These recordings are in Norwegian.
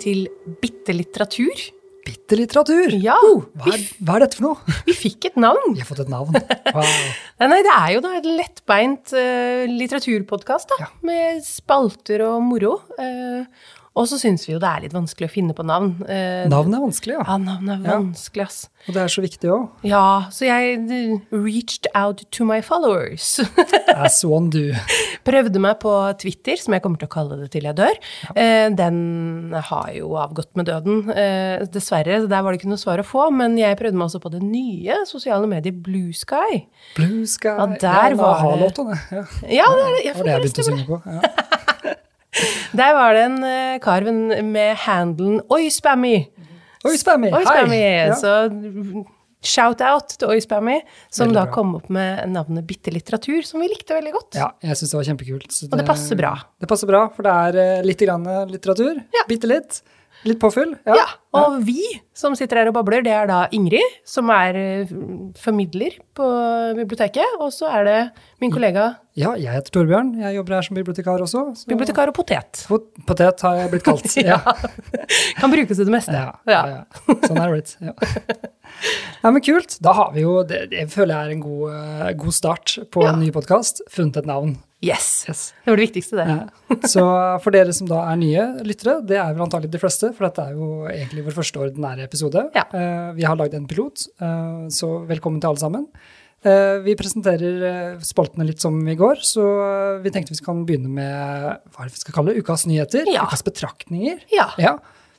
til Bitte litteratur. Bitte litteratur. Ja. Oh, hva, er, hva er dette for noe? Vi fikk et navn. Vi har fått et navn. Wow. Nei, nei, det er jo da et lettbeint uh, litteraturpodkast. Ja. Med spalter og moro. Eh, og så syns vi jo det er litt vanskelig å finne på navn. Eh, Navn er vanskelig, ja. Ja, navn er vanskelig, ass. Og det er så viktig òg. Ja, så jeg eh, reached out to my followers. As one do. Prøvde meg på Twitter, som jeg kommer til å kalle det til jeg dør. Eh, den har jo avgått med døden, eh, dessverre. Der var det ikke noe svar å få. Men jeg prøvde meg også på det nye sosiale mediet Blue Sky. Blue Sky. Ja, der ja, var det-. Ja. Ja, det er det. Jeg det jeg begynte å synge på. Ja. Der var det en uh, kar med handelen Oi, Spammy! Oi, Spammy! Oi, Spammy! Ja. Så shout-out til Oi, Spammy, som da kom opp med navnet Bitte litteratur, som vi likte veldig godt. Ja, jeg syns det var kjempekult. så Og det passer bra. Det passer bra, for det er eh, litt grann litteratur. Ja. Bitte litt. Litt påfyll. Ja, og vi som sitter her og babler, det er da Ingrid, som er eh, formidler på biblioteket. Og så er det min kollega Ja, jeg heter Torbjørn. Jeg jobber her som bibliotekar også. så- bibliotekar og potet. Pot- Potet har jeg blitt kalt. ja. Kan brukes til det meste. Ja, ja. ja. Sånn er det blitt. Ja. men kult. Da har vi jo Det, det føler jeg er en god, eh, god start på en ny podkast. Funnet et navn. Yes. Yes. Det var det viktigste, det. Så for dere som da er nye lyttere, det er vel antagelig de fleste, for dette er jo egentlig vår første ordinære episode. Eh, Vi har lagd en pilot, uh, så velkommen til alle sammen. Eh, Vi presenterer eh, spaltene litt som i går, så eh, vi tenkte vi kan begynne med hva er det vi skal kalle det? ukas nyheter. Ja. Ukas betraktninger. Ja. Ja.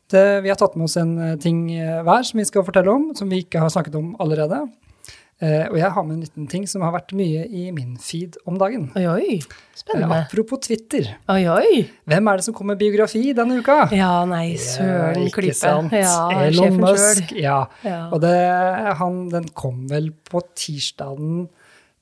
Det, vi har tatt med oss en ting hver som vi skal fortelle om, som vi ikke har snakket om allerede. Eh, og jeg har med en liten ting som har vært mye i min feed om dagen. Oi, oi. Eh, Spennende. apropos Twitter. Oi, oi. Hvem er det som kommer med biografi denne uka? Ja, nei, søren ikke klype. sant? Ja, Elon Musk. Ja. Ja. Og det, han, den kom vel på tirsdagen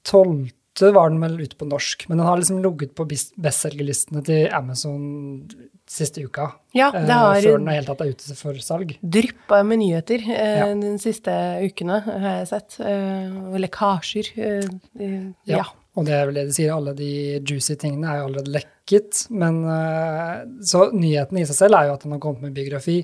12. var den vel ute på norsk, men den har liksom ligget på bestselgerlistene til Amazon siste uka. Ja, det eh, har før den i hele tatt er ute for salg. dryppa med nyheter eh, Ja. de siste ukene, har jeg sett. Eh, og lekkasjer. Eh, ja. Og det er vel det de sier, alle de juicy tingene er jo allerede lekket. Men Så nyheten i seg selv er jo at han har kommet med biografi.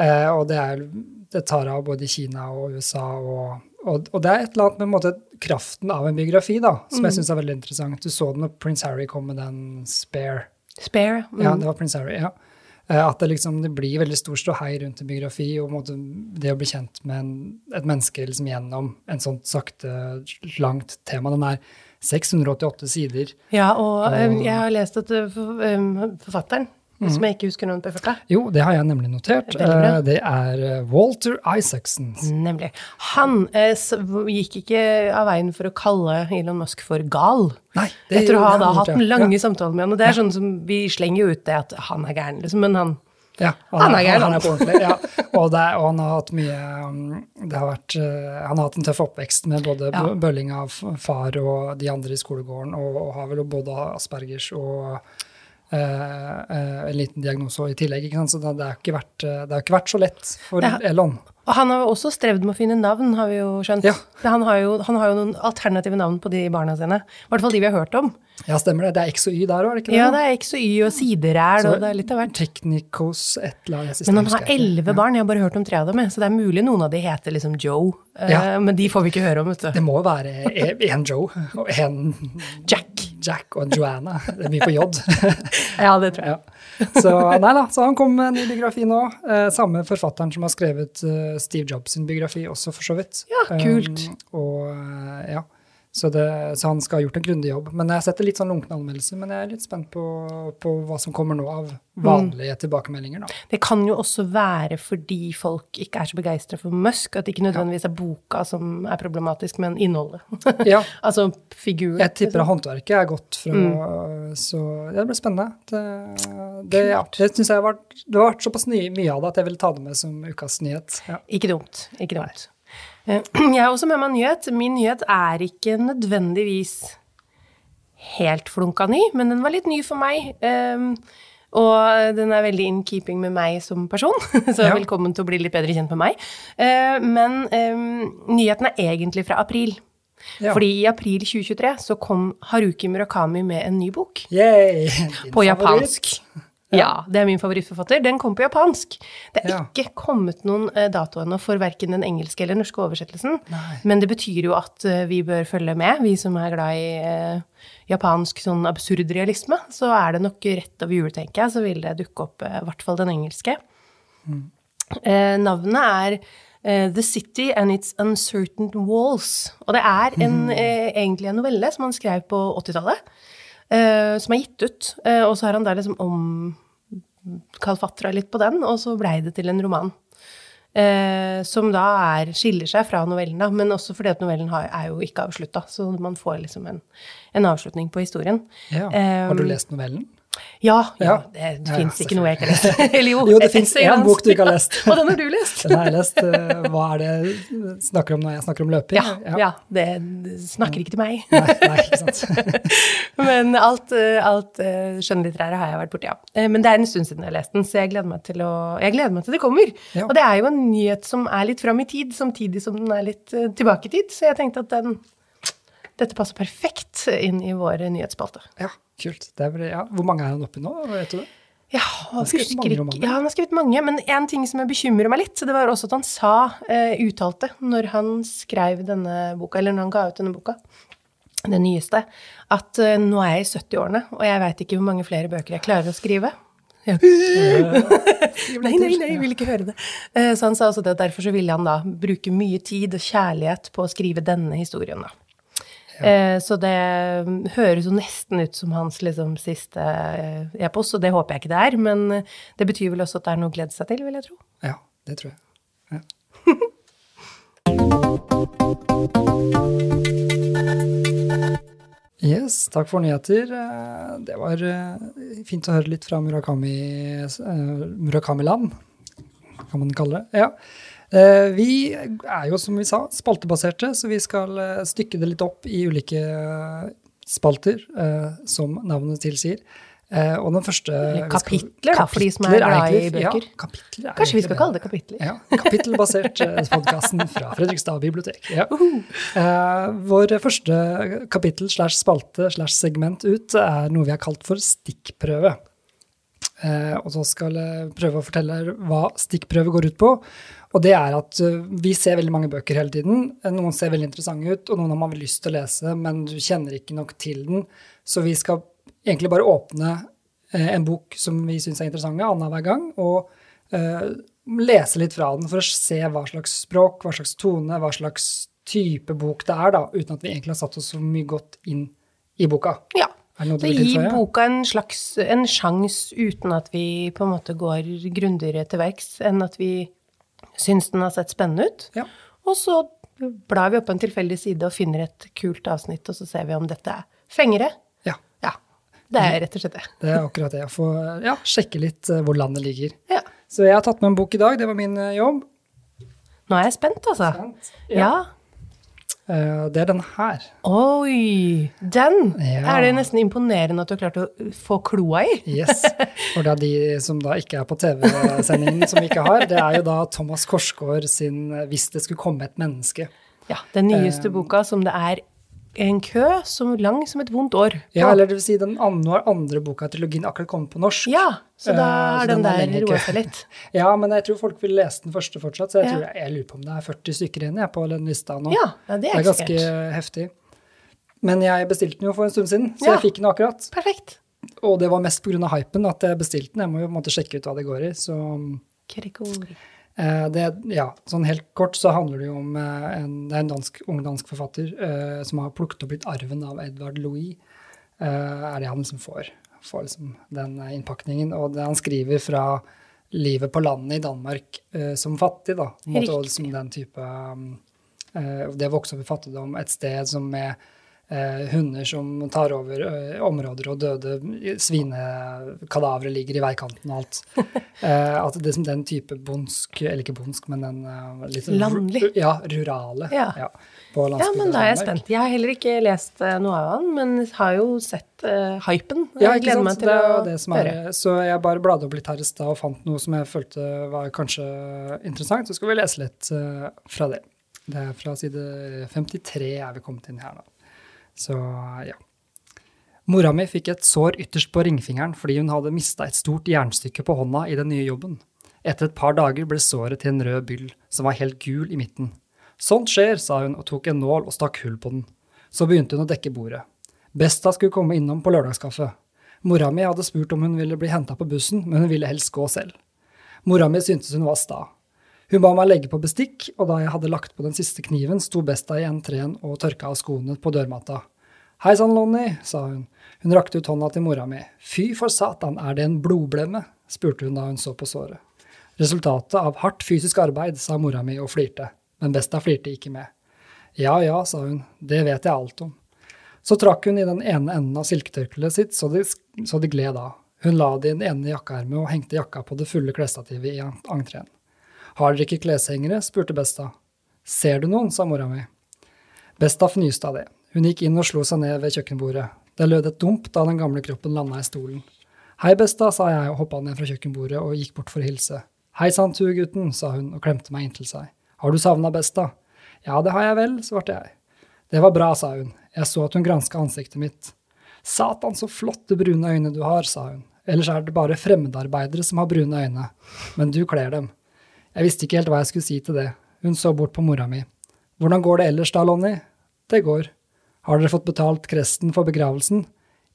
og det, er, det tar av både i Kina og USA. Og, og, og det er et eller annet med måte, kraften av en biografi da, som Mm. jeg syns er veldig interessant. Du så det når prins Harry kom med den Spare. Spare. Mm. Ja, det var Prince Harry, ja. Eh, At det liksom det blir veldig stor ståhei rundt en biografi, og det å bli kjent med en, et menneske liksom gjennom en sånt sakte, langt tema. Den er 688 sider. Ja, og eh, Og- jeg har lest at eh, eh, som jeg ikke husker noen på farta, Jo, det har jeg nemlig notert. Eh, Det er eh, Walter Isaacson. nemlig Han eh, gikk ikke av veien for å kalle Elon Musk for gal. Nei, Etter å ha da hatt en ja. lange samtale med han. Og det er sånn som vi slenger jo ut det at han er gæren, liksom. Men han Ja, Han han, er gæren, han er på ordentlig. Ja. Og, det og han har hatt mye um, det har vært, eh, Han har hatt en tøff oppvekst med både Ja. bølling av far og de andre i skolegården, og, og har vel både Aspergers og eh, eh, en liten diagnose i tillegg. Så det, har ikke vært, eh, det har ikke vært så lett for ja. Elon. Og han har jo også strevd med å finne navn, har vi jo skjønt. Ja. Han, har jo, han har jo noen alternative navn på de barna sine. I hvert fall de vi har hørt om. Ja, stemmer det. Det er X og Y der òg, er det ikke det? Ja, det er X og Y og sideræl, og det er litt av hvert. Technicos et eller annet. Men han har elleve barn, jeg har bare hørt om tre av dem. Så det er mulig noen av de heter liksom Joe, eh, Ja. men de får vi ikke høre om, vet Det må jo være en Joe og en Jack. Jack og Joanna. Det er mye på J. Ja, det tror jeg. Ja. Så, nei da, så han kom med en ny biografi nå. Eh, samme forfatteren som har skrevet uh, Steve Jobs sin biografi også, for så vidt. Ja, kult. Um, og eh, ja, så, det, så han skal ha gjort en grundig jobb. Men jeg setter litt sånn lunkne anmeldelser, men jeg er litt spent på, på hva som kommer nå av vanlige tilbakemeldinger. da. Det kan jo også være fordi folk ikke er så begeistra for Musk, at det ikke nødvendigvis er boka som er problematisk, men innholdet. Ja, altså figuren. jeg tipper at håndverket er godt fra Mm. Så det blir spennende. Det, det, ja, det syns jeg har vært, det har vært såpass mye av det at jeg ville ta det med som ukas nyhet. Ja. Ikke dumt. Ikke dumt. Eh, Jeg har også med meg en nyhet. Min nyhet er ikke nødvendigvis helt flunka ny, men den var litt ny for meg. Um, og den er veldig in keeping med meg som person, så Ja. velkommen til å bli litt bedre kjent med meg. Eh, men um, nyheten er egentlig fra april. Ja. Fordi i april 2023 så kom Haruki Murakami med en ny bok. Yay! På japansk. Ja, det er min favorittforfatter. Den kom på japansk. Det er Ja. ikke kommet noen eh, dato ennå for verken den engelske eller norske oversettelsen. Nei. Men det betyr jo at eh, vi bør følge med, vi som er glad i eh, japansk sånn absurd realisme. Så er det nok rett over jul, tenker jeg, så vil det dukke opp eh, i hvert fall den engelske. Eh, navnet er eh, The City and Its Uncertain Walls. Og det er en, eh, egentlig en novelle som han skrev på 80-tallet, eh, som er gitt ut. Eh, og så har han der liksom omkalfatra litt på den, og så blei det til en roman. Eh, som da er, skiller seg fra novellen, da, men også fordi at novellen har, er jo ikke avslutta. Så man får liksom en, en avslutning på historien. Ja. Eh, Har du lest novellen? Ja, ja, det Ja, fins ikke noe jeg ikke har lest. Eller jo, Jo, det et fins én bok du ikke har lest. Og den har du lest. Den har jeg lest. Eh, Hva er det du snakker om når jeg snakker om løping? Ja, ja det, snakker ikke til meg. Nei, nei, ikke sant. Men alt, eh, alt eh, skjønnlitterære har jeg vært borti, ja. Men det er en stund siden jeg har lest den, så jeg gleder meg til, å, jeg gleder meg til det kommer. Og det er jo en nyhet som er litt fram i tid, samtidig som den er litt tilbake i tid. Så jeg tenkte at den, dette passer perfekt inn i vår nyhetsspalte. Ja, kult. Det vel- ja. Hvor mange er han oppi nå? Vet du det? Ja, han, husker mange. Ja, han har skrevet mange, men en ting som bekymrer meg litt, det var også at han sa, eh, uttalte, når han skrev denne boka, eller når han ga ut denne boka, den nyeste, at eh, nå er jeg i 70-årene, og jeg veit ikke hvor mange flere bøker jeg klarer å skrive. Ja. nei, nei, nei, jeg vil ikke høre det. Eh, Så han sa også det at derfor så ville han da bruke mye tid og kjærlighet på å skrive denne historien, da. Eh, Så det mm, høres jo nesten ut som hans liksom siste eh, epos, og det håper jeg ikke det er. Men eh, det betyr vel også at det er noe å glede seg til, vil jeg tro. Ja, det tror jeg. Ja. Yes, takk for nyheter. Det var fint å høre litt fra Murakami-land, Murakami-land, kan man kalle det. Ja. Eh, Vi er jo, som vi sa, spaltebaserte, så vi skal eh, stykke det litt opp i ulike eh, spalter, som navnet tilsier. Og den første Kapitler, skal- da, for de som er glad i bøker. Ja, kapitler er Kanskje vi skal kalle det kapitler. Ja, kapittelbasert podkasten fra Fredrikstad bibliotek. Ja. Uh, vår første kapittel slash spalte slash segment ut er noe vi har kalt for stikkprøve. Eh, og så skal jeg prøve å fortelle hva stikkprøve går ut på. Og det er at eh, vi ser veldig mange bøker hele tiden. Eh, Noen ser veldig interessante ut, og noen har man lyst til å lese, men du kjenner ikke nok til den. Så vi skal egentlig bare åpne en bok som vi syns er interessant annenhver gang, og lese litt fra den for å se hva slags språk, hva slags tone, hva slags type bok det er, da, uten at vi egentlig har satt oss så mye godt inn i boka. Ja. Så gi boka en slags en sjanse uten at vi på en måte går grundigere til verks enn at vi syns den har sett spennende ut. Ja. Og så blar vi opp en tilfeldig side og finner et kult avsnitt, og så ser vi om dette er fengere. ja, Ja. Det er rett og slett det. det er akkurat det. Å få ja, sjekke litt eh, hvor landet ligger. Ja. Så jeg har tatt med en bok i dag. Det var min eh, jobb. Nå er jeg spent, altså. Spent. Ja. Eh, Det er den her. Oi! Den Ja. er det nesten imponerende at du har klart å få kloa i. Yes. For det er de som da ikke er på TV-sendingen, som vi ikke har, det er jo da Thomas Korsgaard sin eh, 'Hvis det skulle komme et menneske'. Ja, Den nyeste um, boka som det er en kø som lang som et vondt år. på. Ja, eller det vil si den andre, andre boka i trilogien akkurat kommet på norsk. Ja, så da Eh, uh, er den den er der roa seg litt. Ja, men jeg tror folk vil lese den første fortsatt, så jeg, Ja. tror jeg, jeg lurer på om det er 40 stykker igjen jeg, på den lista nå. Ja, ja, det er det er ganske sikkert. heftig. Men jeg bestilte den jo for en stund siden, så Ja. jeg fikk den akkurat. Perfekt. Og det var mest pga. hypen at jeg bestilte den. Jeg må jo på en måte sjekke ut hva det går i. Så Krikori. Eh, det, ja, sånn helt kort så handler det jo om eh, en, det er en dansk, ung dansk forfatter eh, som har plukket opp litt arven av Edvard Louis. Eh, er det han som får, får liksom den innpakningen. Og det han skriver fra livet på landet i Danmark eh, som fattig, da. Måte, og liksom den type um, eh, Det å vokse opp i fattigdom, et sted som med eh, hunder som tar over eh, områder, og døde svinekadavre ligger i veikanten og alt. Eh, at det er den type bondsk, eller ikke bondsk, men den eh, litt Landlig. Ja, rurale. Ja. Ja, Ja, men da er jeg spent. Jeg har heller ikke lest eh, noe av han, men har jo sett eh, hypen. Ja, Jeg ikke gleder meg til det å det som er, høre. Så jeg bare bladde opp litt her i stad og fant noe som jeg følte var kanskje interessant. Så skal vi lese litt eh, fra det. Det er fra side 53 er vi kommet inn her nå. Så ja. Mora mi fikk et sår ytterst på ringfingeren fordi hun hadde mista et stort jernstykke på hånda i den nye jobben. Etter et par dager ble såret til en rød byll som var helt gul i midten. Sånt skjer, sa hun og tok en nål og stakk hull på den. Så begynte hun å dekke bordet. Besta skulle komme innom på lørdagskaffe. Mora mi hadde spurt om hun ville bli henta på bussen, men hun ville helst gå selv. Mora mi syntes hun var sta. Hun ba meg legge på bestikk, og da jeg hadde lagt på den siste kniven, sto Besta i entreen og tørka av skoene på dørmatta. Hei sann, Lonnie, sa hun. Hun rakte ut hånda til mora mi. Fy for satan, er det en blodblemme? spurte hun da hun så på såret. Resultatet av hardt fysisk arbeid, sa mora mi og flirte, men Besta flirte ikke med. Ja ja, sa hun, det vet jeg alt om. Så trakk hun i den ene enden av silketørkleet sitt så de, så det gled av. Hun la det i den ene jakkeermet og hengte jakka på det fulle klesstativet i entreen. Har dere ikke kleshengere? spurte Besta. Ser du noen? sa mora mi. Besta fnyste av det. Hun gikk inn og slo seg ned ved kjøkkenbordet. Det lød et dump da den gamle kroppen landa i stolen. Hei, Besta, sa jeg og hoppa ned fra kjøkkenbordet og gikk bort for å hilse. Hei sann, tuegutten, sa hun og klemte meg inntil seg. Har du savna Besta? Ja, det har jeg vel, svarte jeg. Det var bra, sa hun. Jeg så at hun granska ansiktet mitt. Satan, så flotte brune øyne du har, sa hun. Ellers er det bare fremmedarbeidere som har brune øyne. Men du kler dem. Jeg visste ikke helt hva jeg skulle si til det. Hun så bort på mora mi. Hvordan går det ellers da, Lonnie? Det går. Har dere fått betalt kresten for begravelsen?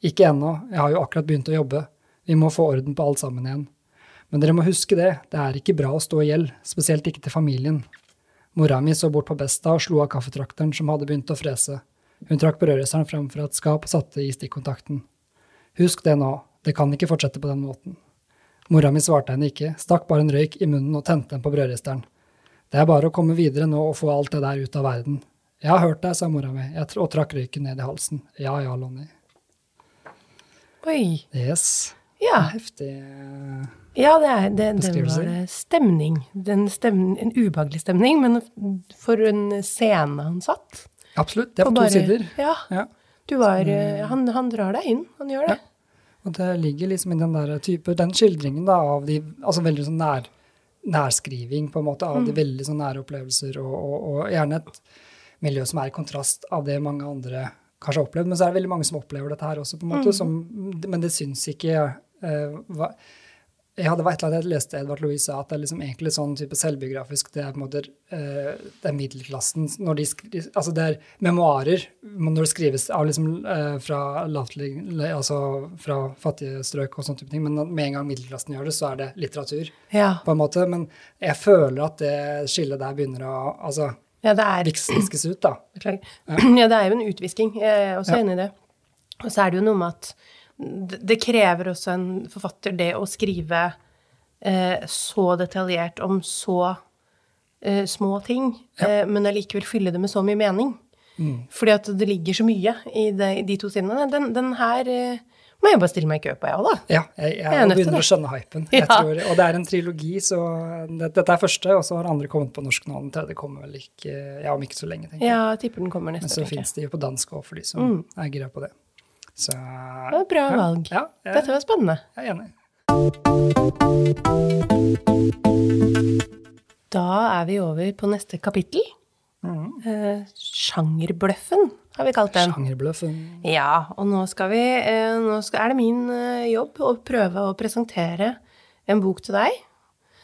Ikke ennå, jeg har jo akkurat begynt å jobbe. Vi må få orden på alt sammen igjen. Men dere må huske det, det er ikke bra å stå i gjeld, spesielt ikke til familien. Mora mi så bort på Besta og slo av kaffetrakteren som hadde begynt å frese. Hun trakk brødristeren frem fra et skap og satte i stikkontakten. Husk det nå, det kan ikke fortsette på den måten. Mora mi svarte henne ikke, stakk bare en røyk i munnen og tente den på brødristeren. Det er bare å komme videre nå og få alt det der ut av verden. Jeg har hørt deg, sa mora mi og trakk røyken ned i halsen. Ja ja, Lonnie. Oi. Yes. Ja. Heftig. Ja, det, er, det, det var det stemning. stemning. En ubehagelig stemning, men for en scene han satt. Absolutt. Det er på bare, to sider. Ja. ja. Var, eh, han, han, drar deg inn. Han gjør det. Ja. Og det ligger liksom i den der type, den skildringen da, av de altså veldig sånn nær, nærskriving på en måte, av mm. de veldig sånn nære opplevelser, og, og, og, gjerne et miljø som er i kontrast av det mange andre kanskje har opplevd. Men så er det veldig mange som opplever dette her også, på en måte, mm. som, men det syns ikke uh, hva, jeg var et eller annet jeg leste Edvard Louis sa at det er liksom egentlig sånn type selvbiografisk Det er på en måte uh, det er middelklassen når de skriver, Altså det er memoarer når det skrives av liksom uh, fra lavtlig, altså fra fattige strøk og sånne type ting, men med en gang middelklassen gjør det, så er det litteratur. Ja. på en måte, Men jeg føler at det skillet der begynner å altså, ja, det er, viskes ut, da. Beklager. Ja. ja. det er jo en utvisking. Jeg er også ja. enig i det. Og så er det jo noe med at det krever også en forfatter det å skrive eh, så detaljert om så eh, små ting, ja. eh, men allikevel fylle det med så mye mening. Mm. Fordi at det ligger så mye i, det, i de to sidene. Den, den her eh, må jeg bare stille meg i kø på, jeg òg, da. Ja, jeg, jeg, jeg begynner å skjønne hypen. Ja. Tror, og det er en trilogi, så det, dette er første, og så har andre kommet på norsk nå. Den tredje kommer vel ikke ja, om ikke så lenge, tenker jeg. Ja, tipper den kommer neste Men så fins de jo på dansk òg, for de som mm. er gira på det. Så Det var et bra valg. Ja, jeg, Dette var spennende. Jeg er enig. Da er vi over på neste kapittel. Mm. Eh, sjangerbløffen, har vi kalt den. Sjangerbløffen. Ja, og nå, skal vi, eh, nå skal, er det min eh, jobb å prøve å presentere en bok til deg.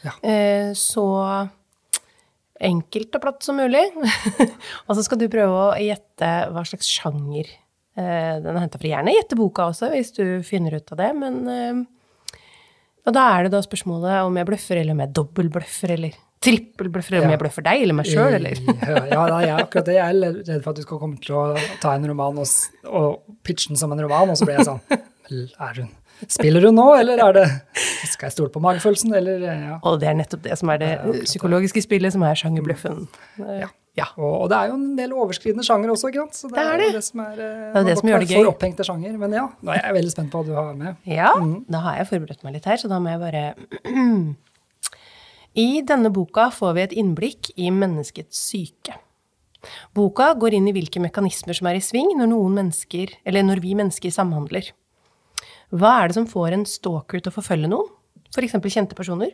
Ja. Eh, så enkelt og platt som mulig. og så skal du prøve å gjette hva slags sjanger den er henta fra gjerne gjetteboka også, hvis du finner ut av det. Men eh, Og da er det da spørsmålet om jeg bløffer, eller om jeg dobbeltbløffer, eller trippelbløffer, eller om jeg bløffer deg eller meg sjøl, eller? ja, ja jeg, akkurat det. Jeg er redd for at du skal komme til å ta en roman og, og pitche den som en roman, og så blir jeg sånn Er hun Spiller hun nå, eller er det Skal jeg stole på magefølelsen, eller ja. Og det er nettopp det som er det psykologiske spillet, som er sjangerbløffen. Ja. Ja. Og, og, det er jo en del overskridende sjanger også, ikke sant. Så det, det er det. det som er, det er det som gjør det gøy. For opphengte sjanger. Men ja, nå er jeg veldig spent på hva du har med. Ja, mm. da har jeg forberedt meg litt her, så da må jeg bare I denne boka får vi et innblikk i menneskets syke. Boka går inn i hvilke mekanismer som er i sving når, noen mennesker, eller når vi mennesker samhandler. Hva er det som får en stalker til å forfølge noen, f.eks. kjente personer?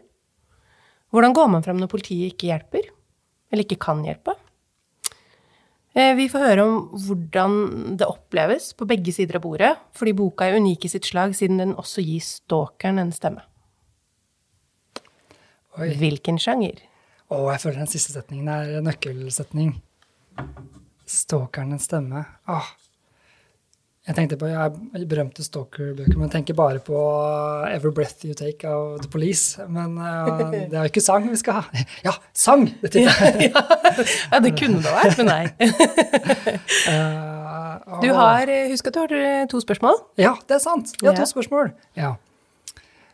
Hvordan går man fram når politiet ikke hjelper, eller ikke kan hjelpe? Eh, Vi får høre om hvordan det oppleves på begge sider av bordet, fordi boka er unik i sitt slag siden den også gir stalkeren en stemme. Oi. Hvilken sjanger? Å, jeg føler den siste setningen er nøkkelsetning. Stalkeren en stemme. Åh. Jeg tenkte på jeg er berømte stalker-bøker, men tenker bare på Every Breath You Take av The Police. Men uh, det er jo ikke sang vi skal ha. Ja, sang! Det ja, ja. Ja, det kunne det vært, men nei. Eh, Du har, eh, husk at du har to spørsmål. Ja, det er sant. Vi har to spørsmål. Ja.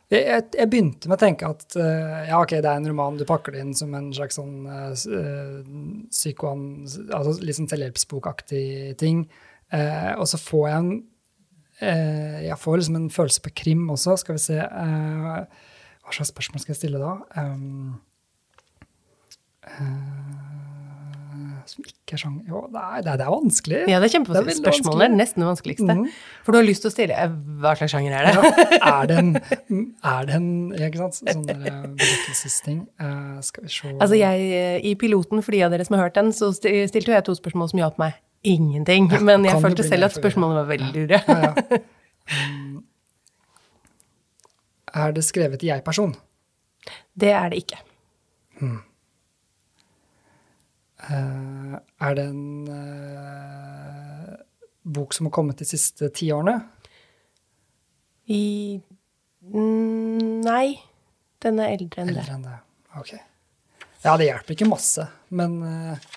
Jeg, jeg, jeg begynte med å tenke at uh, ja, ok, det er en roman, du pakker det inn som en slags sånn uh, psykoan... Altså litt sånn selvhjelpsbokaktig ting. Eh, og så får jeg en eh, Jeg får liksom en følelse på krim også. Skal vi se eh, Hva slags spørsmål skal jeg stille da? Um, eh, som ikke er sjang Jo, det er, det er, det er vanskelig. Ja, det er kjempevanskelig. Spørsmålet er nesten det vanskeligste. Mm. For du har lyst til å stille eh, hva slags sjanger er det? Ja, er det en, er det en ikke sant, sånn der eh, berettelsesting? Eh, skal vi se Altså jeg, eh, I piloten, for de av dere som har hørt den, så stilte jo jeg to spørsmål som hjalp meg ingenting. Ja, men jeg følte selv at spørsmålet var veldig lure. ja, ja. Um, Er det skrevet i jeg-person? Det er det ikke. Eh, er det en eh, bok som har kommet de siste ti årene? I mm, Nei. Den er eldre enn det. Eldre enn det. Ok. Ja, det hjelper ikke masse, men eh,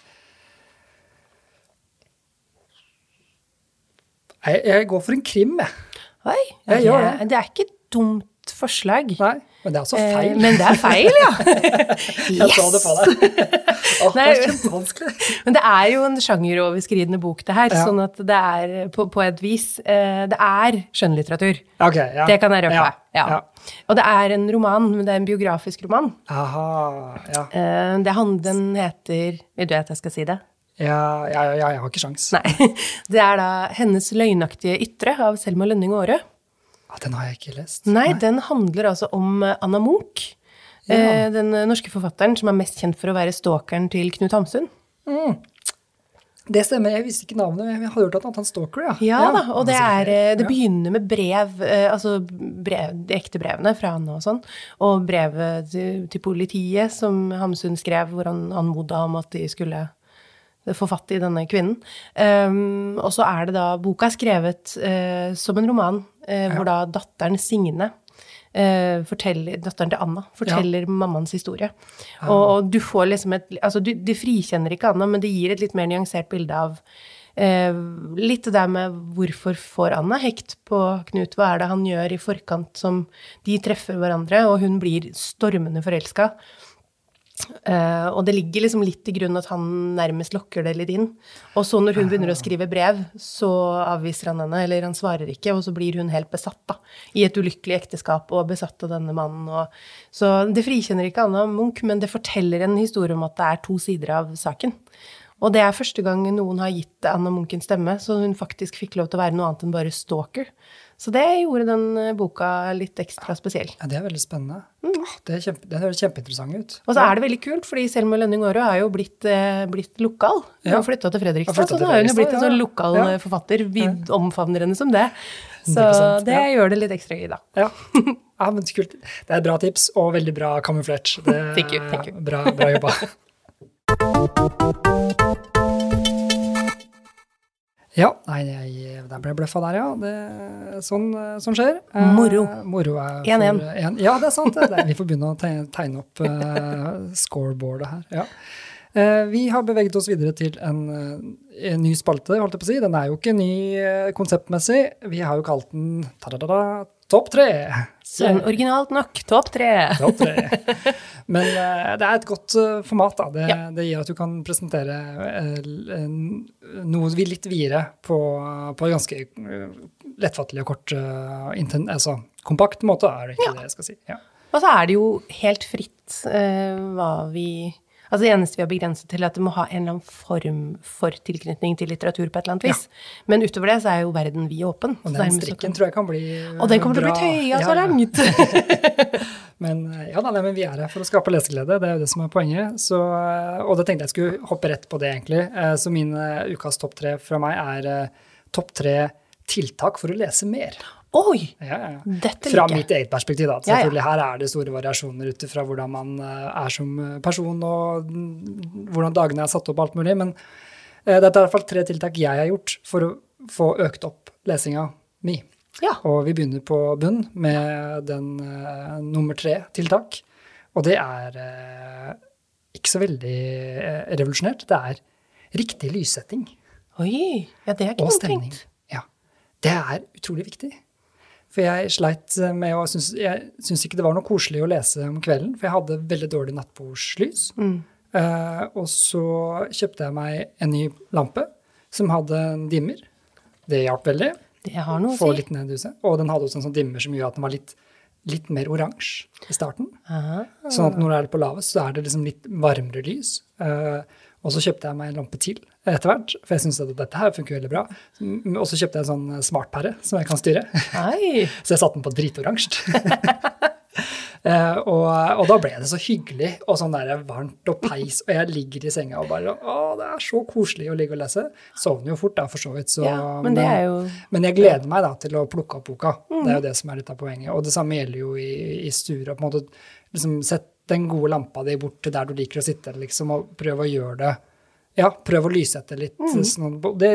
jeg, jeg går for en krim, jeg. Oi, Jeg det, gjør er- det er ikke et dumt forslag. Nei, men det er altså Eh, feil. Men det er feil, ja. Jeg så det på deg. Åh, det er kjempevanskelig. Men det er jo en sjangeroverskridende bok, det her. Ja. Sånn at det er på, på et vis eh, Det er skjønnlitteratur. Ok, ja. Det kan jeg røpe. Ja, Ja. ja. Og det er en roman, men det er en biografisk roman. Aha, ja. Eh, det han, den heter Vil du at jeg skal si det? Ja, ja, ja, jeg har ikke sjans. Nei. Det er da 'Hennes løgnaktige ytre' av Selma Lønning Aare. Ja, den har jeg ikke lest. Nei, den handler altså om eh, Anna Munch. Ja. Den eh, norske forfatteren som er mest kjent for å være stalkeren til Knut Hamsun. Det stemmer, jeg visste ikke navnet, men jeg hadde hørt at han stalker, ja. Ja, da, og det, er, eh, det begynner med brev, eh, altså brev, de ekte brevene fra han og sånn, og brevet til, til politiet som Hamsun skrev, hvor han anmoda om at de skulle få fatt i denne kvinnen. Um, og så er det da Boka er skrevet uh, som en roman, eh, hvor da datteren Signe uh, datteren til Anna forteller mammaens historie. Og, og du får liksom et Altså, du, du, frikjenner ikke Anna, men det gir et litt mer nyansert bilde av litt det der med hvorfor får Anna hekt på Knut? Hva er det han gjør i forkant som de treffer hverandre, og hun blir stormende forelska? Eh, og det ligger liksom litt til grunn at han nærmest lokker det litt inn. Og så når hun begynner å skrive brev, så avviser han henne, eller han svarer ikke, og så blir hun helt besatt, da. I et ulykkelig ekteskap og besatt av denne mannen. Og, så det frikjenner ikke Anna Munch, men det forteller en historie om at det er to sider av saken. Og det er første gang noen har gitt Anna Munch en stemme, så hun faktisk fikk lov til å være noe annet enn bare stalker. Så det gjorde den eh, boka litt ekstra spesiell. Ja, det er veldig spennende. Mm. Det, kjempe, det høres kjempeinteressant ut. Og så er det veldig kult, fordi Selma Lønning Aare er jo blitt, eh, blitt lokal. Hun Ja. har flytta til Fredrikstad, flyttet så nå har hun jo blitt en sånn lokal Ja. eh, forfatter. Vi omfavner henne som det. Så det ja. gjør det litt ekstra gøy, da. Ja. ja, men kult. Det er et bra tips, og veldig bra kamuflert. Det Thank you, thank you. Bra, bra jobba. Ja, nei, jeg, der ble jeg bløffa der, ja. Det, sånn, sånn skjer. Eh, Moro. moro er 1-1. for en- Ja, det er sant. Det. Vi får begynne å tegne, opp eh, scoreboardet her. Ja. Eh, vi har beveget oss videre til en, eh, en ny spalte, holdt jeg på å si. Den er jo ikke ny eh, konseptmessig. Vi har jo kalt den ta-da-da-da, Topp tre. Sånn originalt nok. Topp tre. Topp tre. Men uh, det er et godt uh, format. Da. Det, Ja. det gir at du kan presentere uh, noe vi litt videre på, på en ganske lettfattelig og kort, inten, altså kompakt måte, er det ikke Ja. det jeg skal si. Ja. Og så er det jo helt fritt hva vi Altså det eneste vi har begrenset til, er at det må ha en eller annen form for tilknytning til litteratur på et eller annet vis. Men utover det så er jo verden vid åpen. Og den strikken tror jeg kan bli Og den kommer til å bli tøya Ja, så ja. langt! Men eh, ja, da, nei, men vi er her for å skape leseglede, det er jo det som er poenget. Så, eh, og da tenkte jeg skulle hoppe rett på det, egentlig. Eh, Så min eh, ukas topp tre fra meg er eh, topp tre tiltak for å lese mer. Oi! Ja, ja, ja. Dette liker jeg. mitt eget perspektiv, da. Selvfølgelig her er det store variasjoner ut ifra hvordan man eh, er som eh, person, og hvordan dagene er satt opp, og alt mulig. Men eh, dette er i hvert fall tre tiltak jeg har gjort for å få økt opp lesinga mi. Ja. Og vi begynner på bunn med den eh, nummer tre tiltak. Og det er eh, ikke så veldig eh, revolusjonert. Det er riktig lyssetting Oi! Ja, det er ikke og stemning. Ja. Det er utrolig viktig. For jeg sleit med å synes, Jeg syns ikke det var noe koselig å lese om kvelden, for jeg hadde veldig dårlig nattbordslys. Mm. Uh, og så kjøpte jeg meg en ny lampe som hadde en dimmer. Det hjalp veldig. Det har noe Få å si. litt ned huset. Og den hadde også en sånn dimmer som gjorde at den var litt, litt mer oransje i starten. Aha. Sånn at når det er på lavest, så er det liksom litt varmere lys. Eh, og så kjøpte jeg meg en lampe til etter hvert, for jeg syns at dette her funker veldig bra. Mm, Og så kjøpte jeg en sånn smartpære som jeg kan styre. Så jeg satte den på dritoransje. Uh, og, og da ble det så hyggelig og sånn der varmt og peis, og jeg ligger i senga og bare Å, det er så koselig å ligge og lese. Sovner jo fort, da, for så vidt. Så, Ja, men det er jo men jeg gleder meg da til å plukke opp boka. Det Mm. er jo det som er litt av poenget. Og det samme gjelder jo i, i stuer. på en måte liksom Sett den gode lampa di bort til der du liker å sitte, liksom, og prøv å gjøre det Ja, prøv å lyse etter litt. Mm. Sånn, det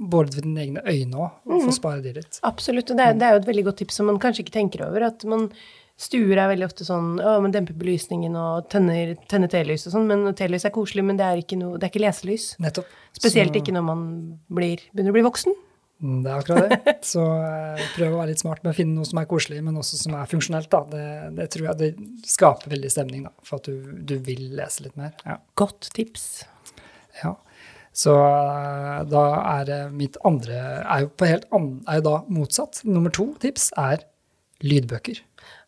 både ved dine egne øyne òg, og for å spare de litt. Absolutt. Og det er, det er jo et veldig godt tips som man kanskje ikke tenker over. At man Stuer er veldig ofte sånn å, man demper belysningen og tenner, tenner telys og sånn. Men telys er koselig, men det er ikke, noe, det er ikke leselys. Nettopp. Spesielt Så- ikke når man blir, begynner å bli voksen. Det er akkurat det. Så eh, prøv å være litt smart med å finne noe som er koselig, men også som er funksjonelt. Da. Det, det tror jeg det skaper veldig stemning da, for at du, du vil lese litt mer. Ja. Godt tips. ja. Så eh, da er mitt andre er jo, på helt an, er jo da motsatt. Nummer to tips er lydbøker.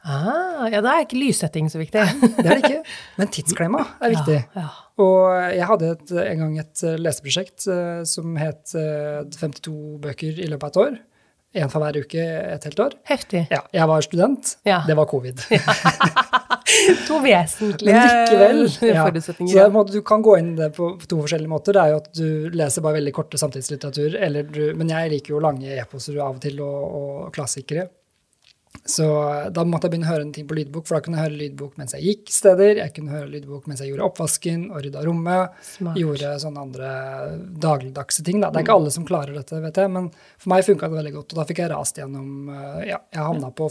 Ah, ja, da er ikke lyssetting så viktig. Det er det ikke, men tidsklemma er viktig. Ja, ja. Og jeg hadde et, en gang et eh, leseprosjekt uh, som het uh, 52 bøker i løpet av et år. Én for hver uke et helt år. Heftig. Ja, jeg var student. Ja. Det var covid. To vesentlige likevel. Ja. forutsetninger. Så måte, du kan gå inn det på to forskjellige måter. Det er jo at du leser bare veldig korte samtidslitteratur, eller du, men jeg liker jo lange eposer av og til, og, og klassikere. Så da måtte jeg begynne å høre en ting på lydbok, for da kunne jeg høre lydbok mens jeg gikk steder. Jeg kunne høre lydbok mens jeg gjorde oppvasken og rydda rommet. Smart. Gjorde sånne andre dagligdagse ting. Da. Det er ikke alle som klarer dette, vet jeg, men for meg funka det veldig godt. Og da fikk jeg rast gjennom eh, Ja, jeg havna på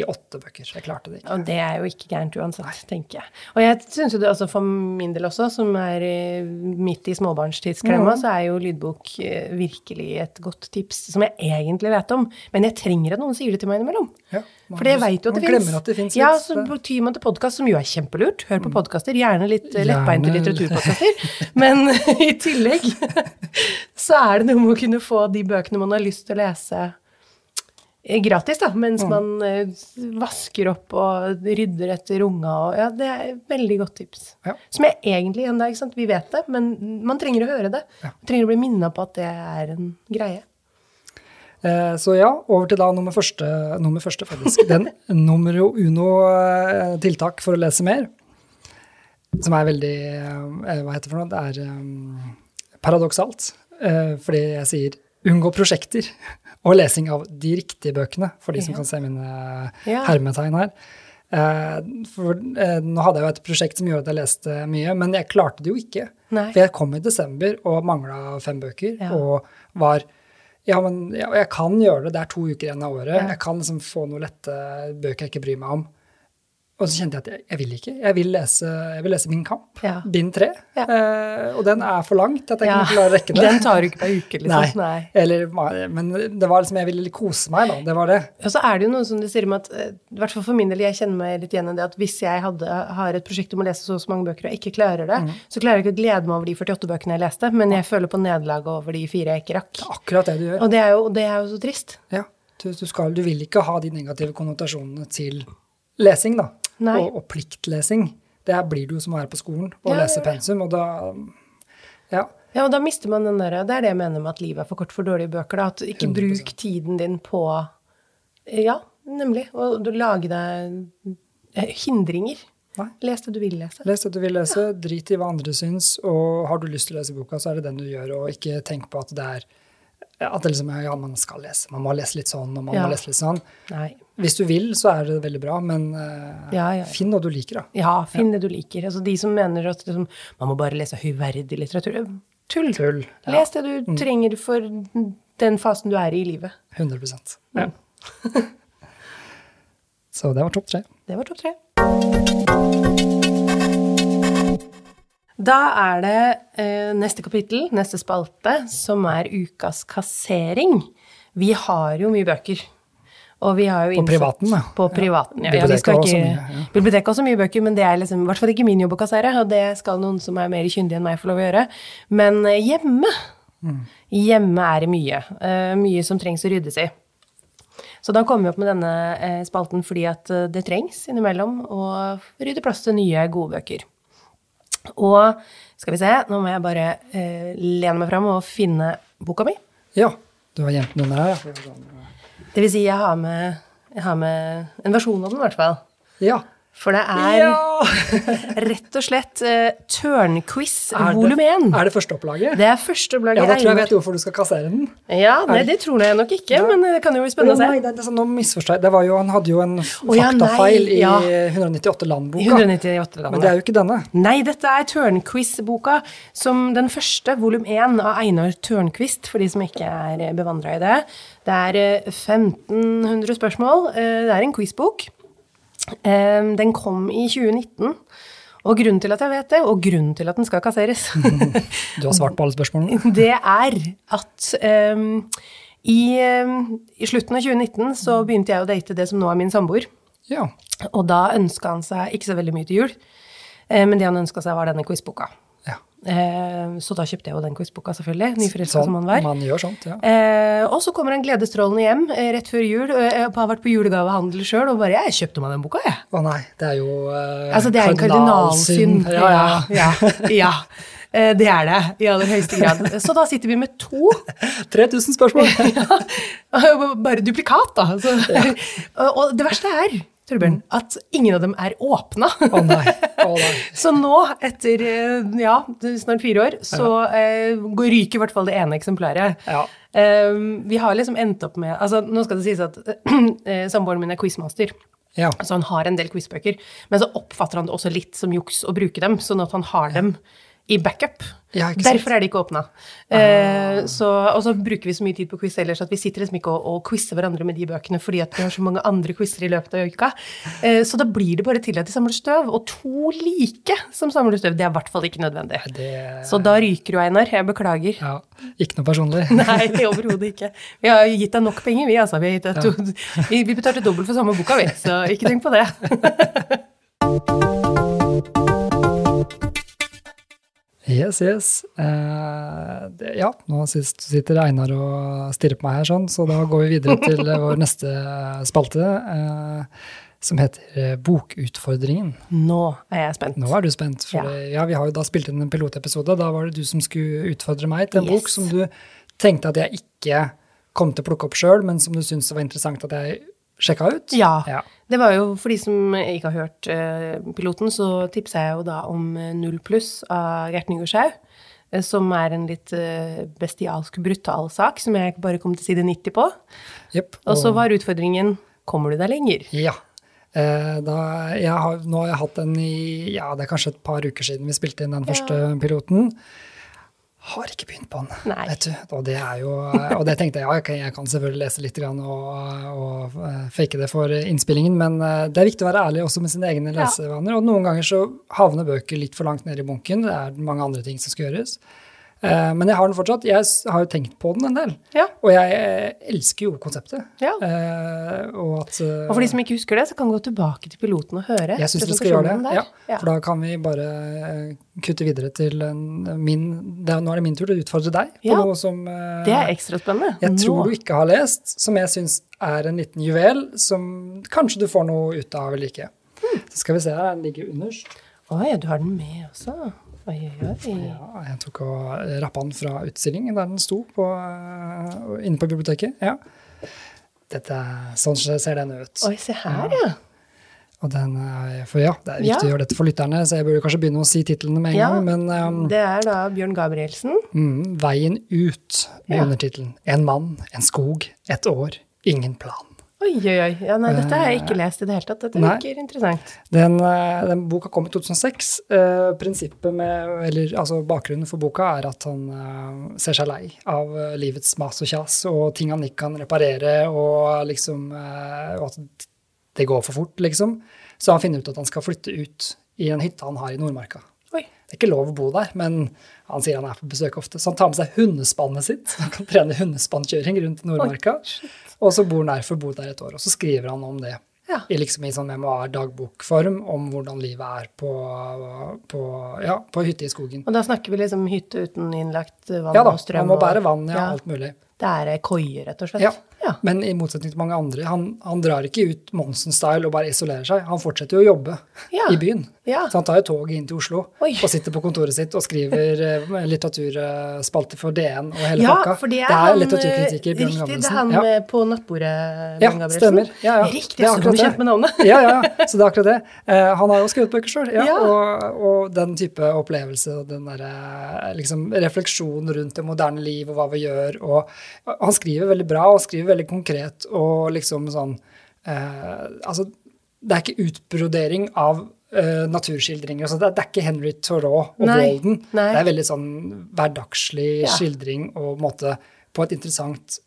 48 bøker. Jeg klarte det ikke. Og det er jo ikke gærent uansett, tenker jeg. Og jeg syns jo det også for min del også, som er midt i småbarnstidsklemma, så er jo lydbok eh, virkelig et godt tips, som jeg egentlig vet om. Men jeg trenger at noen sier det til meg innimellom. Ja, man- For jeg veit jo at det fins. det Ja, så det- tyr man til podkast, som jo er kjempelurt. Hør på podkaster. Gjerne litt eh, Gjerne. lettbeinte litteraturpodkaster. Men i tillegg så er det noe med å kunne få de bøkene man har lyst til å lese gratis, da, mens man eh, vasker opp og rydder etter unga og Ja, det er et veldig godt tips. Ja. Som jeg egentlig ennå ikke sant, vi vet det, men man trenger å høre det. Ja. Man trenger å bli minna på at det er en greie. Eh, Så ja, over til da nummer første, nummer første faktisk. Den nummer uno-tiltak for å lese mer, som er veldig eh, Hva heter det for noe? Det er um, paradoksalt. eh, Fordi jeg sier unngå prosjekter og lesing av de riktige bøkene, for de som kan se mine Ja. hermetegn her. Eh, For eh, nå hadde jeg jo et prosjekt som gjorde at jeg leste mye, men jeg klarte det jo ikke. Nei. For jeg kom i desember og mangla fem bøker, Ja. og var ja, men ja, jeg kan gjøre det. Det er to uker igjen av året. Ja. Jeg kan liksom få noen lette bøker jeg ikke bryr meg om. Og så kjente jeg at jeg, jeg vil ikke. Jeg vil lese, jeg vil lese Min kamp, Ja. bind tre. Ja. Eh, og den er for langt at jeg Ja, kunne klare å rekke det. Den tar du ikke på ei uke, liksom. Nei. Eller, men det var liksom, jeg ville kose meg, da. Det var det. Og så er det jo noe som du sier om at, eh, i hvert fall for min del, jeg kjenner meg litt igjen i det, at hvis jeg hadde, har et prosjekt om å lese så og så mange bøker og ikke klarer det, Mm. så klarer jeg ikke å glede meg over de 48 bøkene jeg leste, men jeg føler på nederlaget over de fire jeg ikke rakk. Akkurat det du gjør. Og det er jo, det er jo så trist. Ja, du, du, skal, du vil ikke ha de negative konnotasjonene til lesing, da. Og, og pliktlesing. Det her blir det jo som å være på skolen og Ja, lese ja, ja. pensum, og da Ja. Ja, og da mister man den der, Det er det jeg mener med at livet er for kort for dårlige bøker. da, at Ikke 100%. bruk tiden din på Ja, nemlig. Og du lage deg hindringer. Nei. Les det du vil lese. Les det du vil lese, drit i hva andre syns, og har du lyst til å lese boka, så er det den du gjør, og ikke tenk på at det er at det liksom, ja, man skal lese. Man må lese litt sånn, og man Ja. må lese litt sånn. Nei. Hvis du vil, så er det veldig bra, men uh, Ja, ja. finn noe du liker, da. Ja, finn det du liker. Altså De som mener at liksom, man må bare lese høyverdig litteratur. Tull. Tull. Les det du trenger for den fasen du er i i livet. 100 ja. Så det var topp tre. Det var topp tre. Da er det eh, neste kapittel, neste spalte, som er ukas kassering. Vi har jo mye bøker. Og vi har jo På privaten, da. På privaten, ja. ja vi skal ikke, mye. Biblioteket har også mye bøker, men det er liksom, i hvert fall ikke min jobb å kassere. Og det skal noen som er mer kyndige enn meg, få lov å gjøre. Men eh, hjemme Mm. Hjemme er det mye. Uh, mye som trengs å ryddes i. Så da kommer vi opp med denne uh, spalten fordi at uh, det trengs innimellom å rydde plass til nye, gode bøker. Og skal vi se, nå må jeg bare lene meg fram og finne boka mi. Ja, du har gjemt den her, ja. Det vil si, jeg har med, jeg har med en versjon av den, i hvert fall. Ja. For det er ja! rett og slett uh, Tørnquiz volum 1. Er det førsteopplaget? Det er første opplag Ja, da tror jeg jeg vet hvorfor du skal kassere den. Ja, nei, det tror jeg nok ikke, men det kan jo bli spennende å Nei, se. det, det, er sånn, nå misforstår jeg. Det var jo, han hadde jo en ja, faktafeil nei, ja. i 198 land-boka. 198 land. Men det er jo ikke denne. Nei, dette er Tørnquiz-boka, som den første, volum 1 av Einar Tørnquist, for de som ikke er bevandra i det. Det er eh, 1500 spørsmål. Eh, Det er en quizbok. Eh, Den kom i 2019. Og grunnen til at jeg vet det, og grunnen til at den skal kasseres, Du har svart på alle spørsmålene. det er at um, i, um, i slutten av 2019 så begynte jeg å date det som nå er min samboer. Ja. Og da ønska han seg ikke så veldig mye til jul, eh, men det han ønska seg, var denne quizboka. Ja. Eh, så da kjøpte jeg jo den quizboka, selvfølgelig. Nyforelska Sånn, som han var. Man gjør sånt, ja. Eh, og så kommer han gledestrålende hjem eh, rett før jul. Jeg har vært på julegavehandel sjøl og bare 'Jeg kjøpte meg den boka, jeg'. Å nei, det er jo eh, Altså, det er en kardinalsynd. Ja, ja. ja, ja, ja. Eh, Det er det, i aller høyeste grad. Så da sitter vi med to 3000 spørsmål! Bare duplikat, da. Så, og det verste er, Torbjørn, at ingen av dem er åpna. Å nei. Oh, nei. Så nå, etter eh, ja, snart fire år, så eh, går- ryker i hvert fall det ene eksemplaret. Ja. Eh, vi har liksom endt opp med altså Nå skal det sies at eh, samboeren min er quizmaster. Ja. Så han har en del quizbøker. Men så oppfatter han det også litt som juks å bruke dem, sånn at han har dem i backup. Ja. Derfor er de ikke åpna. Eh, og så bruker vi så mye tid på quiz ellers at vi sitter liksom ikke og, og quizer hverandre med de bøkene fordi at vi har så mange andre quizer i løpet av uka. Eh, så da blir det bare til at de samler støv. Og to like som samler støv, det er i hvert fall ikke nødvendig. Det Så da ryker du, Einar. Jeg beklager. ja. Ikke noe personlig. Nei, overhodet ikke. Vi har gitt deg nok penger, vi, altså. Vi, vi, vi betalte dobbelt for samme boka, vi. Så ikke tenk på det. Yes, yes. Eh, det, ja, nå sitter Einar og stirrer på meg her, sånn, så da går vi videre til eh, vår neste spalte, eh, som heter eh, Bokutfordringen. Nå er jeg spent. Nå er du spent, for Ja. ja, vi har jo da spilt inn en pilotepisode. Da var det du som skulle utfordre meg til en Yes. bok som du tenkte at jeg ikke kom til å plukke opp sjøl, men som du syntes var interessant at jeg sjekka ut. Ja. Ja. Det var jo, for de som ikke har hørt uh, piloten, så tipsa jeg jo da om eh, Null pluss av Gert Nygaardshaug. eh, Som er en litt bestialsk, brutal sak som jeg bare kom til side 90 på. Yep, Og så var utfordringen Kommer du deg lenger? Ja. Eh, da, har, nå har jeg hatt den i ja, det er kanskje et par uker siden vi spilte inn den første piloten. Har ikke begynt på den. Nei. Vet du. Og det er jo, og det tenkte jeg ja, jeg kan selvfølgelig lese litt grann og, og eh, fake det for innspillingen, men eh, det er viktig å være ærlig også med sine egne Ja. Og noen ganger så havner bøker litt for langt ned i bunken. Det er mange andre ting som skal gjøres. Eh, Men jeg har den fortsatt. Jeg har jo tenkt på den en del. Ja. Og jeg eh, elsker jo konseptet. Ja. Eh, og at Og for de som ikke husker det, så kan du gå tilbake til piloten og høre. jeg syns vi skal gjøre det. Ja. For da kan vi bare kutte videre til min er- Nå er det min tur til å utfordre deg på Ja. noe som Det er ekstra spennende. jeg tror du ikke har lest, som jeg syns er en liten juvel som kanskje du får noe ut av eller ikke. Hmm. Så skal vi se her, den ligger underst. Oi, du har den med også. Oi, oi, oi. Ja, jeg tok og rappa den fra utstilling der den sto på, øh, inne på biblioteket. Ja. Dette, sånn ser den ut. Oi, se her, ja. Og den, for ja, Det er viktig Ja. å gjøre dette for lytterne, så jeg burde kanskje begynne å si titlene med en Ja, gang. Men um, Det er da Bjørn Gabrielsen. mm, 'Veien ut' med Ja. undertittelen 'En mann, en skog, et år, ingen plan'. Oi, oi, oi. Ja, nei, dette har jeg ikke lest i det hele tatt. Dette virker interessant. Den, øh, den boka kom i 2006. Eh, prinsippet med, eller altså Bakgrunnen for boka er at han ser seg lei av livets mas og kjas og ting han ikke kan reparere, og liksom og at det går for fort, liksom. Så han finner ut at han skal flytte ut i en hytte han har i Nordmarka. Det er ikke lov å bo der, men han sier han er på besøk ofte. Så han tar med seg hundespannet sitt. Han kan trene hundespannkjøring rundt Nordmarka. Og så bor han der for å bo der et år. Og så skriver han om det Ja. i liksom i sånn memoar-dagbokform om hvordan livet er på, på, ja, på hytte i skogen. Og da snakker vi liksom hytte uten innlagt vann Ja da, og strøm? Ja, man må bære vann, ja, alt mulig. Det er koie, rett og slett? Ja. Ja. Men i motsetning til mange andre, han, han drar ikke ut Monsen-style og bare isolerer seg. Han fortsetter jo å jobbe Ja. i byen. Ja. Så han tar jo toget inn til Oslo Oi. og sitter på kontoret sitt og skriver eh, litteraturspalte for DN og hele Ja, pakka. for det er, det er han, litteraturkritiker Bjørn Riktig, det er han på nattbordet, Ja, Bjørn Gabrielsen. stemmer. Ja, ja. Riktig, Det er kjent med navnet. ja, ja, så det er akkurat det. Eh, han har jo skrevet bøker sjøl, og, og den type opplevelse og den derre liksom, refleksjon rundt det moderne liv og hva vi gjør. Og han skriver veldig bra og skriver veldig konkret og liksom sånn eh, Altså, det er ikke utbrodering av eh, naturskildringer. Altså, det, er, det er ikke Henry Thoreau og Nei, Walden. nei. Det er veldig sånn hverdagslig Ja. skildring og måte på et interessant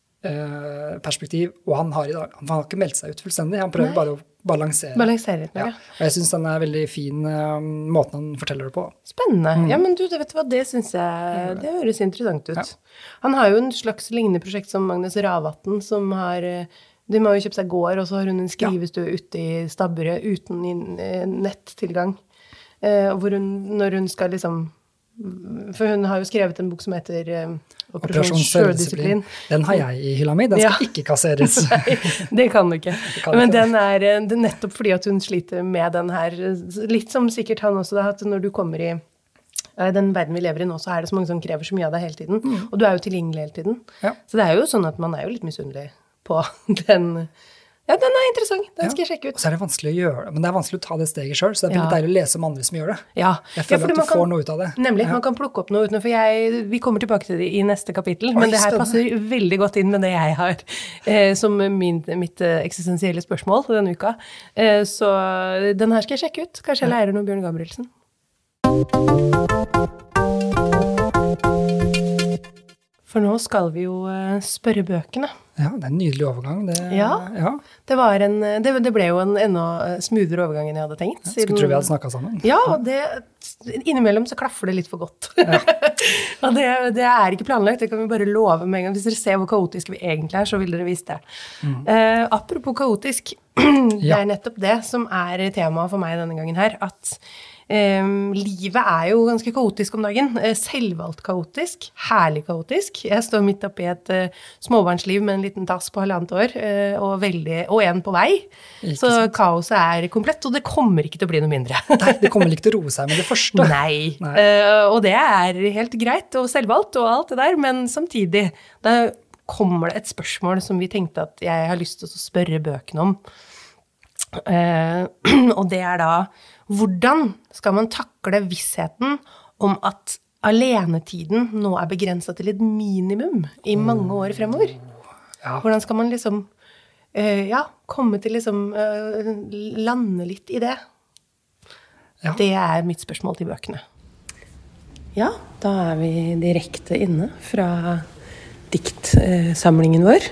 perspektiv. Og han har, dag, han har ikke meldt seg ut fullstendig, han prøver Nei. bare å balansere. balansere Ja. Og jeg syns den er veldig fin, eh, måten han forteller det på. Spennende. Mm. Ja, men du, vet du hva, det syns jeg Det høres interessant ut. Han har jo en slags lignende prosjekt som Magnus Ravatn, som har eh, De må jo kjøpe seg gård, og så har hun en skrivestue ute i stabburet uten eh, nettilgang. Eh, hvor hun, når hun skal liksom For hun har jo skrevet en bok som heter eh, Operasjon sjøldisiplin. Den har jeg i hylla mi, den skal Ja. ikke kasseres. Nei, det kan du ikke. kan Men ikke. den er, eh, det er nettopp fordi at hun sliter med den her, eh, litt som sikkert han også, da, at når du kommer i i den verden vi lever i nå, så er det så mange som krever så mye av deg hele tiden. Og du er jo tilgjengelig hele tiden. Mm. Ja. Så det er jo sånn at man er jo litt misunnelig på den. Ja, den er interessant. Den skal jeg sjekke ut. Og så er det vanskelig å gjøre det, men det er vanskelig å ta det steget sjøl, så det er veldig Ja. deilig å lese om andre som gjør det. Ja. Jeg føler at man du får kan- noe ut av det. Nemlig. Ja. Man kan plukke opp noe utenfor. Jeg, vi kommer tilbake til det i neste kapittel, Oi, men det her spennende. passer veldig godt inn med det jeg har eh, som min, mitt eh, eksistensielle spørsmål denne uka. Eh, så den her skal jeg sjekke ut. Kanskje jeg lærer noe Bjørn Gabrielsen. For nå skal vi jo eh, spørre bøkene. Ja, det er en nydelig overgang. Det, Ja. ja. Det, var en, det, det ble jo en enda eh, smoothere overgang enn jeg hadde tenkt. Skulle tro vi hadde snakka sammen. Ja, og det, innimellom så klaffer det litt for godt. og det, det er ikke planlagt, det kan vi bare love med en gang. Hvis dere ser hvor kaotiske vi egentlig er, så vil dere vise det. Eh, apropos kaotisk, det Mm. Er nettopp det som er temaet for meg denne gangen her, at eh, livet er jo ganske kaotisk om dagen. Eh, selvvalgt kaotisk, herlig kaotisk. Jeg står midt oppi et eh, småbarnsliv med en liten tass på halvannet år, eh, og, veldig, og en på vei. Ikke Så kaoset er komplett, og det kommer ikke til å bli noe mindre. Nei, det kommer ikke til å roe seg med det første. Nei. Nei. Eh, og det er helt greit og selvvalgt og alt det der, men samtidig da kommer det et spørsmål som vi tenkte at jeg har lyst til å spørre bøkene om. Eh, og det er da hvordan skal man takle vissheten om at alenetiden nå er begrensa til et minimum i mange år fremover? Ja. Hvordan skal man liksom eh, ja, komme til liksom eh, lande litt i det? Ja. Det er mitt spørsmål til bøkene. Ja, da er vi direkte inne fra diktsamlingen vår.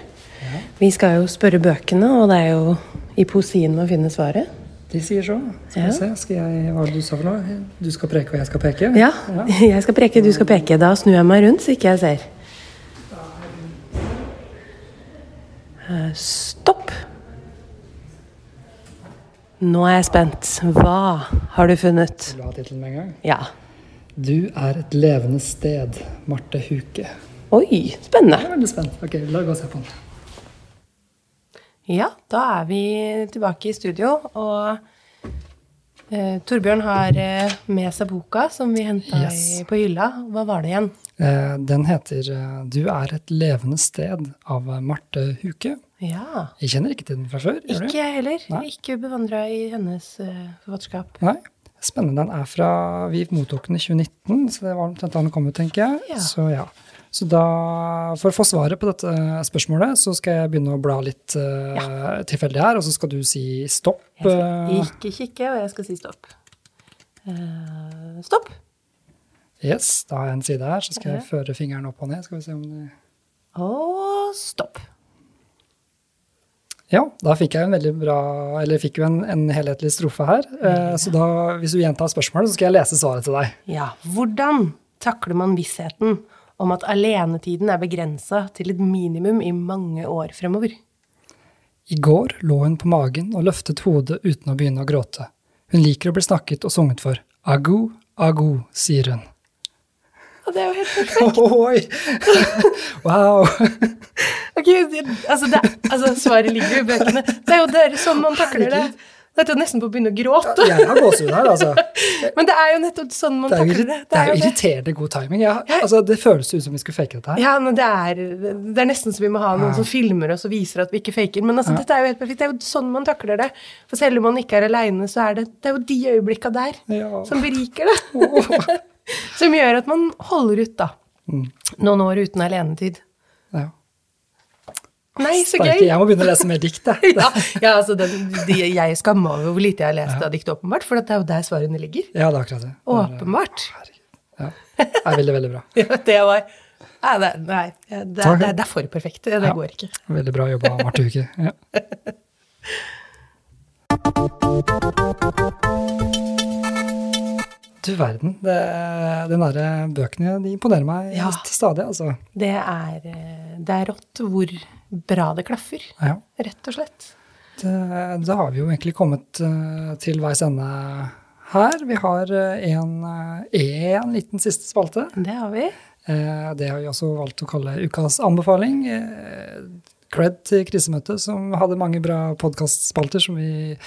Vi skal jo spørre bøkene, og det er jo i poesien man finner svaret. De sier så. Skal Ja. vi se, skal jeg, hva er det du sa for noe? Du skal preke, og jeg skal peke? Ja, jeg skal preke, du skal peke. Da snur jeg meg rundt så ikke jeg ser. Eh, Stopp. Nå er jeg spent. Hva har du funnet? Vil du ha tittelen med en gang? Ja. Du er et levende sted, Marte Huke. Oi, spennende. Jeg er veldig spent. Ok, la oss se på den. Ja, da er vi tilbake i studio, og Eh, Torbjørn har eh, med seg boka som vi henta Yes. på hylla. Hva var det igjen? Eh, Den heter eh, 'Du er et levende sted' av Marte Huke. Ja. Jeg kjenner ikke til den fra før. gjør du? Ikke jeg heller. Nei. Ikke bevandra i hennes eh, forfatterskap. Nei. Spennende. Den er fra Vi mottok den i 2019, så det var omtrent da den kom ut, tenker jeg. Ja. Så ja. Så da, for å få svaret på dette spørsmålet, så skal jeg begynne å bla litt eh, tilfeldig her, og så skal du si stopp. Jeg skal eh, ikke kikke, og jeg skal si stopp. Uh, stopp. yes, da har jeg en side her, så skal jeg føre fingeren opp og ned. Skal vi se om det Og stopp. Ja, da fikk jeg en veldig bra, eller fikk jo en, en helhetlig strofe her. Eh, så da, hvis du gjentar spørsmålet, så skal jeg lese svaret til deg. Ja. Hvordan takler man vissheten om at alenetiden er begrensa til et minimum i mange år fremover? I går lå hun på magen og løftet hodet uten å begynne å gråte. Hun liker å bli snakket og sunget for. Agu, agu, sier hun. Og det er jo helt perfekt. Oi! wow! Ok, altså, det, altså, svaret ligger jo i bøkene. Det er jo dere er sånn man takler det. Er jo nesten på å begynne å gråte. Ja, Jeg har gåsehud her, altså. Men det er jo nettopp sånn man er takler det. det er jo irriterende god timing. Ja, altså, det føles ut som vi skulle fake dette her. Ja, men det er, det er nesten så vi må ha noen som filmer oss og viser at vi ikke faker. Men altså, dette er jo helt perfekt. Det er jo sånn man takler det. For selv om man ikke er aleine, så er det, det er jo de øyeblikka der Ja. som beriker det. som gjør at man holder ut, da. Mm. Noen år uten alenetid. Ja. Nei, så gøy! Jeg må begynne å lese mer dikt, jeg. Ja, ja altså, det, de, jeg skammer over hvor lite jeg har lest av dikt, åpenbart. For det er jo der svarene ligger. Ja, det er akkurat det. Åpenbart. Herregud. Ja. det er veldig, veldig bra. Ja, det var Nei, det, nei det, det, det, er for perfekt. Det, Ja. går ikke. Veldig bra jobba, Marte Huke. Ja. Du verden. Det, den derre bøkene de imponerer meg Ja. til stadig, altså. Det er, eh, det er rått hvor bra det klaffer, Ja. rett og slett. Da har vi jo egentlig kommet eh, til veis ende her. Vi har eh, en, eh, en liten siste spalte. Det har vi. Det har vi også valgt å kalle ukas anbefaling. Cred til krisemøtet, som hadde mange bra podkastspalter som vi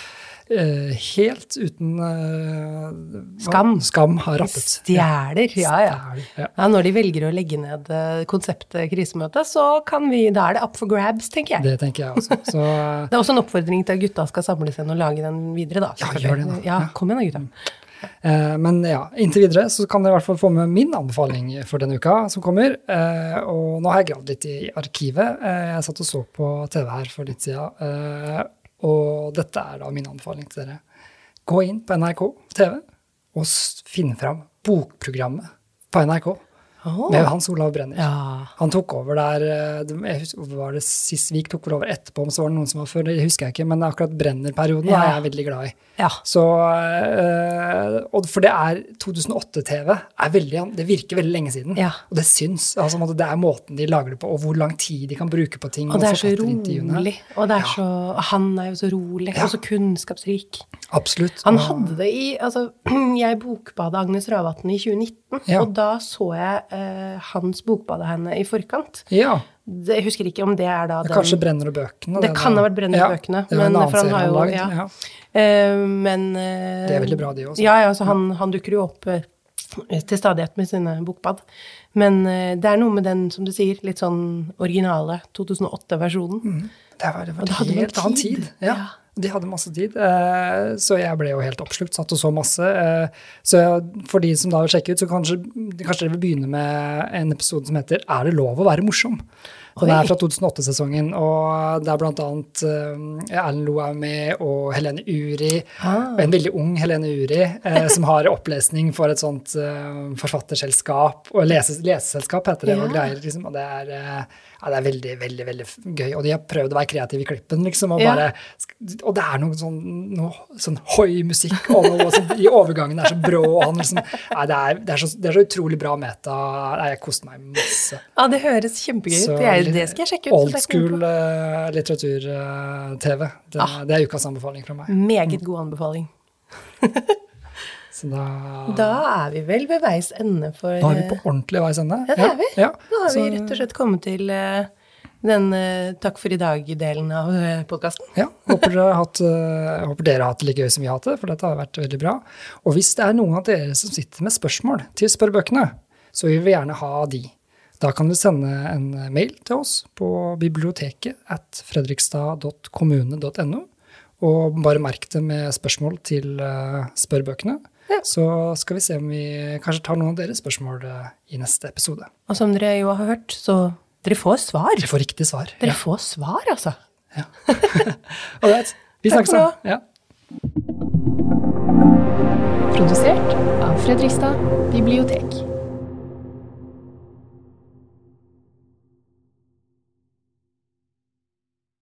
helt uten eh. Skam. skam har rappet. Stjeler. Ja, ja. Stjæler, ja. ja. Når de velger å legge ned eh, konseptet krisemøte, så kan vi, da er det up for grabs, tenker jeg. Det tenker jeg også. Så eh, Det er også en oppfordring til at gutta skal samles igjen og lage den videre, da. Ja, gjør det da. Ja, kom igjen da, gutta. Eh, Men ja, inntil videre så kan dere i hvert fall få med min anbefaling for denne uka som kommer. Eh, Og nå har jeg gravd litt i arkivet. Eh, Jeg satt og så på TV her for litt siden. Og dette er da min anbefaling til dere. Gå inn på NRK TV og finn fram bokprogrammet på NRK Åh. med Hans Olav Brenner. Ja. Han tok over der eh, det- Var det sist Vik tok vel over etterpå, om så var det noen som var før? Det husker jeg ikke, men akkurat Brenner-perioden Ja. er jeg veldig glad i. ja. Så, øh, og for det er 2008-TV. er veldig, Det virker veldig lenge siden. Ja. Og det syns. Altså, det er måten de lager det på, og hvor lang tid de kan bruke på ting. Og det er så rolig. Og det er så, han er jo så rolig, og så kunnskapsrik. Absolutt. Han hadde det i altså, Jeg bokbada Agnes Ravatn i 2019, Ja. og da så jeg eh, hans bokbade henne i forkant. Ja, Det, jeg husker ikke om det er da det den kanskje brenner og bøkene. Det kan ha vært Brenner og bøkene, Det men- for han har jo- lagd, ja. ja. Eh, Men eh, Det er veldig bra, de også. Ja, ja, så han, han dukker jo opp eh, til stadighet med sine bokbad. Men eh, det er noe med den, som du sier, litt sånn originale 2008-versjonen. Det var, det var Og det hadde helt annen tid. tid. Ja. Ja. De hadde masse tid, eh, så jeg ble jo helt oppslukt, satt og så masse. eh, Så for de som da vil sjekke ut, så kanskje, kanskje dere vil begynne med en episode som heter Er det lov å være morsom? Den er fra 2008-sesongen, og det er annet eh, Erlend Loe er med, og Helene Uri. Ah. Og en veldig ung Helene Uri, som har opplesning for et sånt forfatterselskap, og lese, leseselskap heter det, og greier, liksom. Og det er, ja, det er veldig, veldig, veldig gøy. Og de har prøvd å være kreative i klippen, liksom, og bare Og det er noe sånn, noe sånn høy musikk, og noe sånn, i overgangen er så brå, og han liksom ja, det er, det er, så, det er så utrolig bra meta. Nei, jeg koste meg masse. Ja, det høres kjempegøy ut. Det, det skal jeg sjekke ut. Old så det skal jeg school uh, litteratur-TV. det, Ah. det er ukas anbefaling fra meg. Meget god anbefaling. Så da, Da er vi vel ved veis ende for da er vi på ordentlig veis ende. Ja, det er vi. Ja, Da har vi rett og slett kommet til eh, den eh, takk for i dag-delen av uh, podkasten. Ja, håper hatt, eh, håper dere har hatt det like gøy som vi har hatt det, for dette har vært veldig bra. Og hvis det er noen av dere som sitter med spørsmål til spørrebøkene, så vil vi gjerne ha de. Da kan du sende en mail til oss på biblioteket at fredrikstad.kommune.no, og bare merk det med spørsmål til spørrebøkene. Ja. Så skal vi se om vi kanskje tar noen av deres spørsmål uh, i neste episode. Og som dere jo har hørt, så dere får svar. Dere får riktig svar. Dere Ja. får svar, altså. Alright. Vi Takk snakkes da. Ja. Produsert av Fredrikstad bibliotek.